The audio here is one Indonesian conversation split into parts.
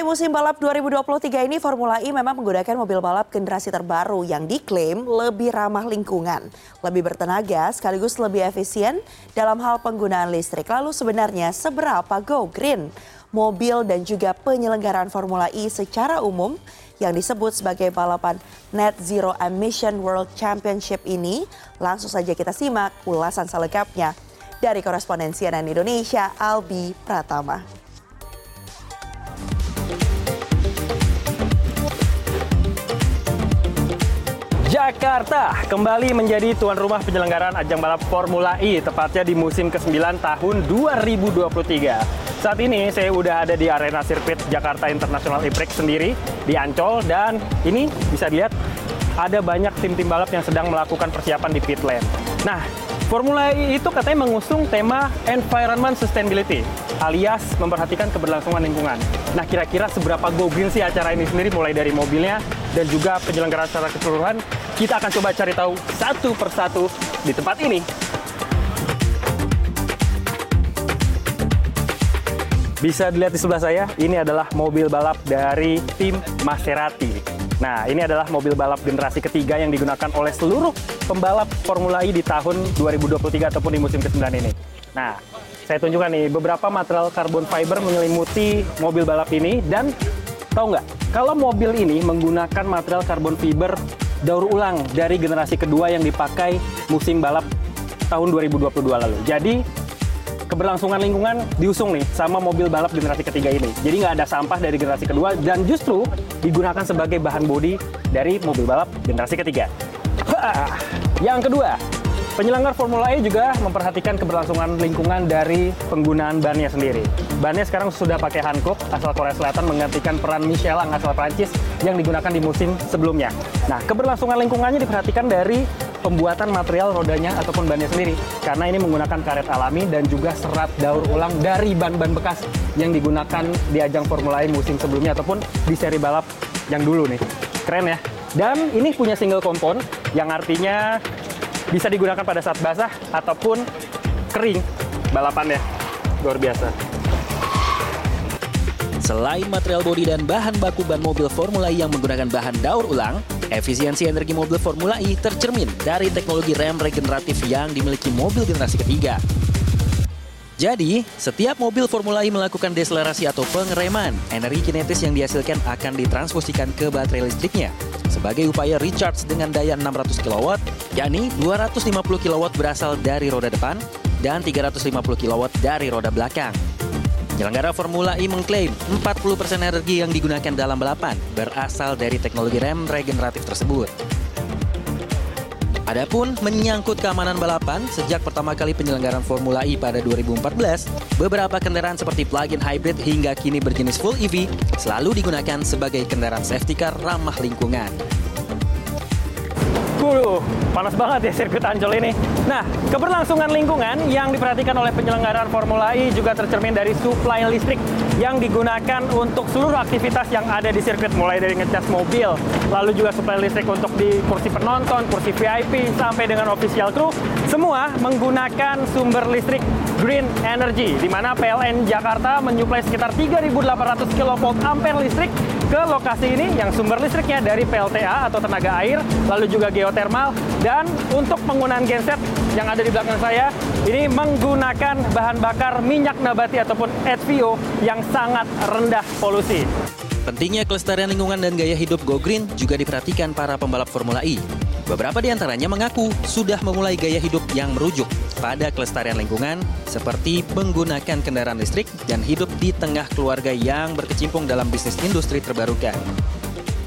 Musim balap 2023 ini Formula E memang menggunakan mobil balap generasi terbaru yang diklaim lebih ramah lingkungan, lebih bertenaga sekaligus lebih efisien dalam hal penggunaan listrik. Lalu sebenarnya seberapa go green mobil dan juga penyelenggaraan Formula E secara umum yang disebut sebagai balapan Net Zero Emission World Championship ini? Langsung saja kita simak ulasan selengkapnya dari koresponden CNN Indonesia Albi Pratama. Jakarta kembali menjadi tuan rumah penyelenggaraan ajang balap Formula E, tepatnya di musim ke-9 tahun 2023. Saat ini saya udah ada di arena sirkuit Jakarta International E-Prix sendiri di Ancol dan ini bisa dilihat ada banyak tim-tim balap yang sedang melakukan persiapan di pit lane. Nah, Formula E itu katanya mengusung tema Environment Sustainability, alias memperhatikan keberlangsungan lingkungan. Nah, kira-kira seberapa go green sih acara ini sendiri, mulai dari mobilnya dan juga penyelenggaraan secara keseluruhan, kita akan coba cari tahu satu persatu di tempat ini. Bisa dilihat di sebelah saya, ini adalah mobil balap dari tim Maserati. Nah, ini adalah mobil balap generasi ketiga yang digunakan oleh seluruh pembalap Formula E di tahun 2023 ataupun di musim ke-9 ini. Nah, saya tunjukkan nih beberapa material carbon fiber menyelimuti mobil balap ini dan tahu nggak? Kalau mobil ini menggunakan material carbon fiber daur ulang dari generasi kedua yang dipakai musim balap tahun 2022 lalu. Jadi keberlangsungan lingkungan diusung nih sama mobil balap generasi ketiga ini. Jadi nggak ada sampah dari generasi kedua dan justru digunakan sebagai bahan bodi dari mobil balap generasi ketiga. Yang kedua, Penyelenggar Formula E juga memperhatikan keberlangsungan lingkungan dari penggunaan bannya sendiri. Bannya sekarang sudah pakai Hankook asal Korea Selatan menggantikan peran Michelin asal Prancis yang digunakan di musim sebelumnya. Nah, keberlangsungan lingkungannya diperhatikan dari pembuatan material rodanya ataupun bannya sendiri. Karena ini menggunakan karet alami dan juga serat daur ulang dari ban-ban bekas yang digunakan di ajang Formula E musim sebelumnya ataupun di seri balap yang dulu nih. Keren ya. Dan ini punya single kompon yang artinya bisa digunakan pada saat basah ataupun kering balapannya. Luar biasa. Selain material bodi dan bahan baku ban mobil Formula E yang menggunakan bahan daur ulang, efisiensi energi mobil Formula E tercermin dari teknologi rem regeneratif yang dimiliki mobil generasi ketiga. Jadi, setiap mobil Formula E melakukan deselerasi atau pengereman, energi kinetis yang dihasilkan akan ditransfusikan ke baterai listriknya sebagai upaya recharge dengan daya 600 kW, yakni 250 kW berasal dari roda depan dan 350 kW dari roda belakang. Penyelenggara Formula E mengklaim 40% energi yang digunakan dalam balapan berasal dari teknologi rem regeneratif tersebut. Adapun menyangkut keamanan balapan, sejak pertama kali penyelenggaraan Formula E pada 2014, beberapa kendaraan seperti plug-in hybrid hingga kini berjenis full EV selalu digunakan sebagai kendaraan safety car ramah lingkungan. Waduh, panas banget ya sirkuit Ancol ini. Nah, keberlangsungan lingkungan yang diperhatikan oleh penyelenggaraan Formula E juga tercermin dari suplai listrik yang digunakan untuk seluruh aktivitas yang ada di sirkuit, mulai dari ngecas mobil, lalu juga suplai listrik untuk di kursi penonton, kursi VIP, sampai dengan official crew, semua menggunakan sumber listrik green energy, di mana PLN Jakarta menyuplai sekitar 3.800 kV ampere listrik ke lokasi ini yang sumber listriknya dari PLTA atau tenaga air, lalu juga geothermal, dan untuk penggunaan genset yang ada di belakang saya, ini menggunakan bahan bakar minyak nabati ataupun HVO yang sangat rendah polusi. Pentingnya kelestarian lingkungan dan gaya hidup go green juga diperhatikan para pembalap Formula E. Beberapa di antaranya mengaku sudah memulai gaya hidup yang merujuk pada kelestarian lingkungan seperti menggunakan kendaraan listrik dan hidup di tengah keluarga yang berkecimpung dalam bisnis industri terbarukan.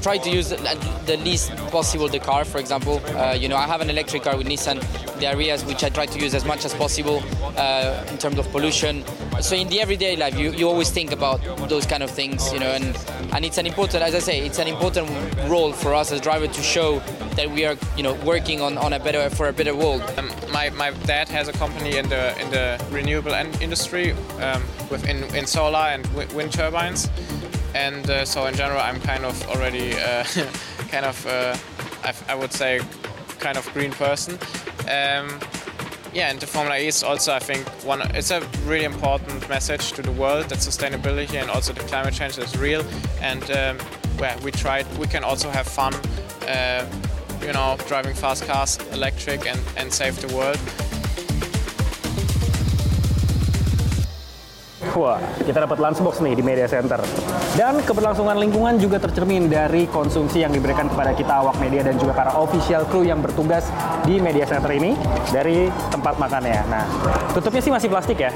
Try to use the least possible the car. For example, uh, you know, I have an electric car with Nissan. The areas which I try to use as much as possible uh, in terms of pollution. So in the everyday life, you, you always think about those kind of things, you know, and and it's an important, as I say, it's an important role for us as drivers to show that we are, you know, working on, on a better for a better world. Um, my, my dad has a company in the in the renewable industry um, with in, in solar and wind turbines and uh, so in general I'm kind of already uh, kind of uh, I, would say kind of green person. Um, yeah, and the Formula E is also, I think, one. It's a really important message to the world that sustainability and also the climate change is real, and um, where we tried, we can also have fun. Uh, you know, driving fast cars, electric, and, and save the world. Wah, kita dapat lunchbox nih di media center. Dan keberlangsungan lingkungan juga tercermin dari konsumsi yang diberikan kepada kita awak media dan juga para official crew yang bertugas di media center ini dari tempat makannya. Nah, tutupnya sih masih plastik ya.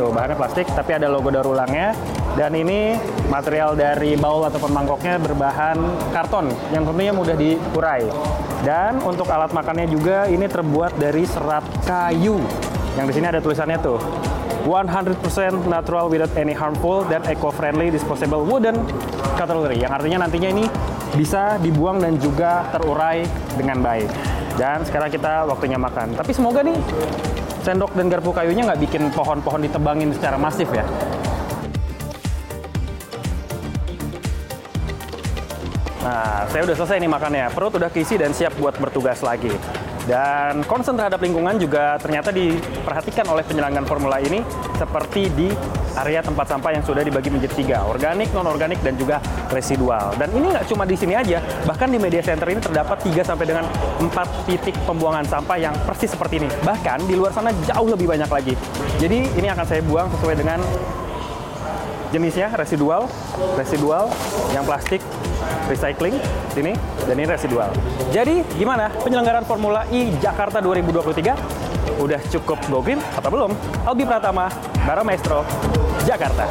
Tuh, bahannya plastik, tapi ada logo daur ulangnya. Dan ini material dari bowl ataupun mangkoknya berbahan karton yang tentunya mudah diurai. Dan untuk alat makannya juga ini terbuat dari serat kayu. Yang di sini ada tulisannya tuh. 100% natural without any harmful dan eco-friendly disposable wooden cutlery yang artinya nantinya ini bisa dibuang dan juga terurai dengan baik. Dan sekarang kita waktunya makan. Tapi semoga nih sendok dan garpu kayunya nggak bikin pohon-pohon ditebangin secara masif ya. Nah, saya udah selesai nih makannya. Perut udah keisi dan siap buat bertugas lagi. Dan concern terhadap lingkungan juga ternyata diperhatikan oleh penyelenggaraan formula ini seperti di area tempat sampah yang sudah dibagi menjadi tiga, organik, non-organik, dan juga residual. Dan ini nggak cuma di sini aja, bahkan di media center ini terdapat 3 sampai dengan 4 titik pembuangan sampah yang persis seperti ini. Bahkan di luar sana jauh lebih banyak lagi. Jadi ini akan saya buang sesuai dengan jenisnya residual, residual yang plastik, recycling sini dan ini residual. Jadi gimana penyelenggaraan Formula E Jakarta 2023? Udah cukup go green atau belum? Albi Pratama, Bara Maestro, Jakarta.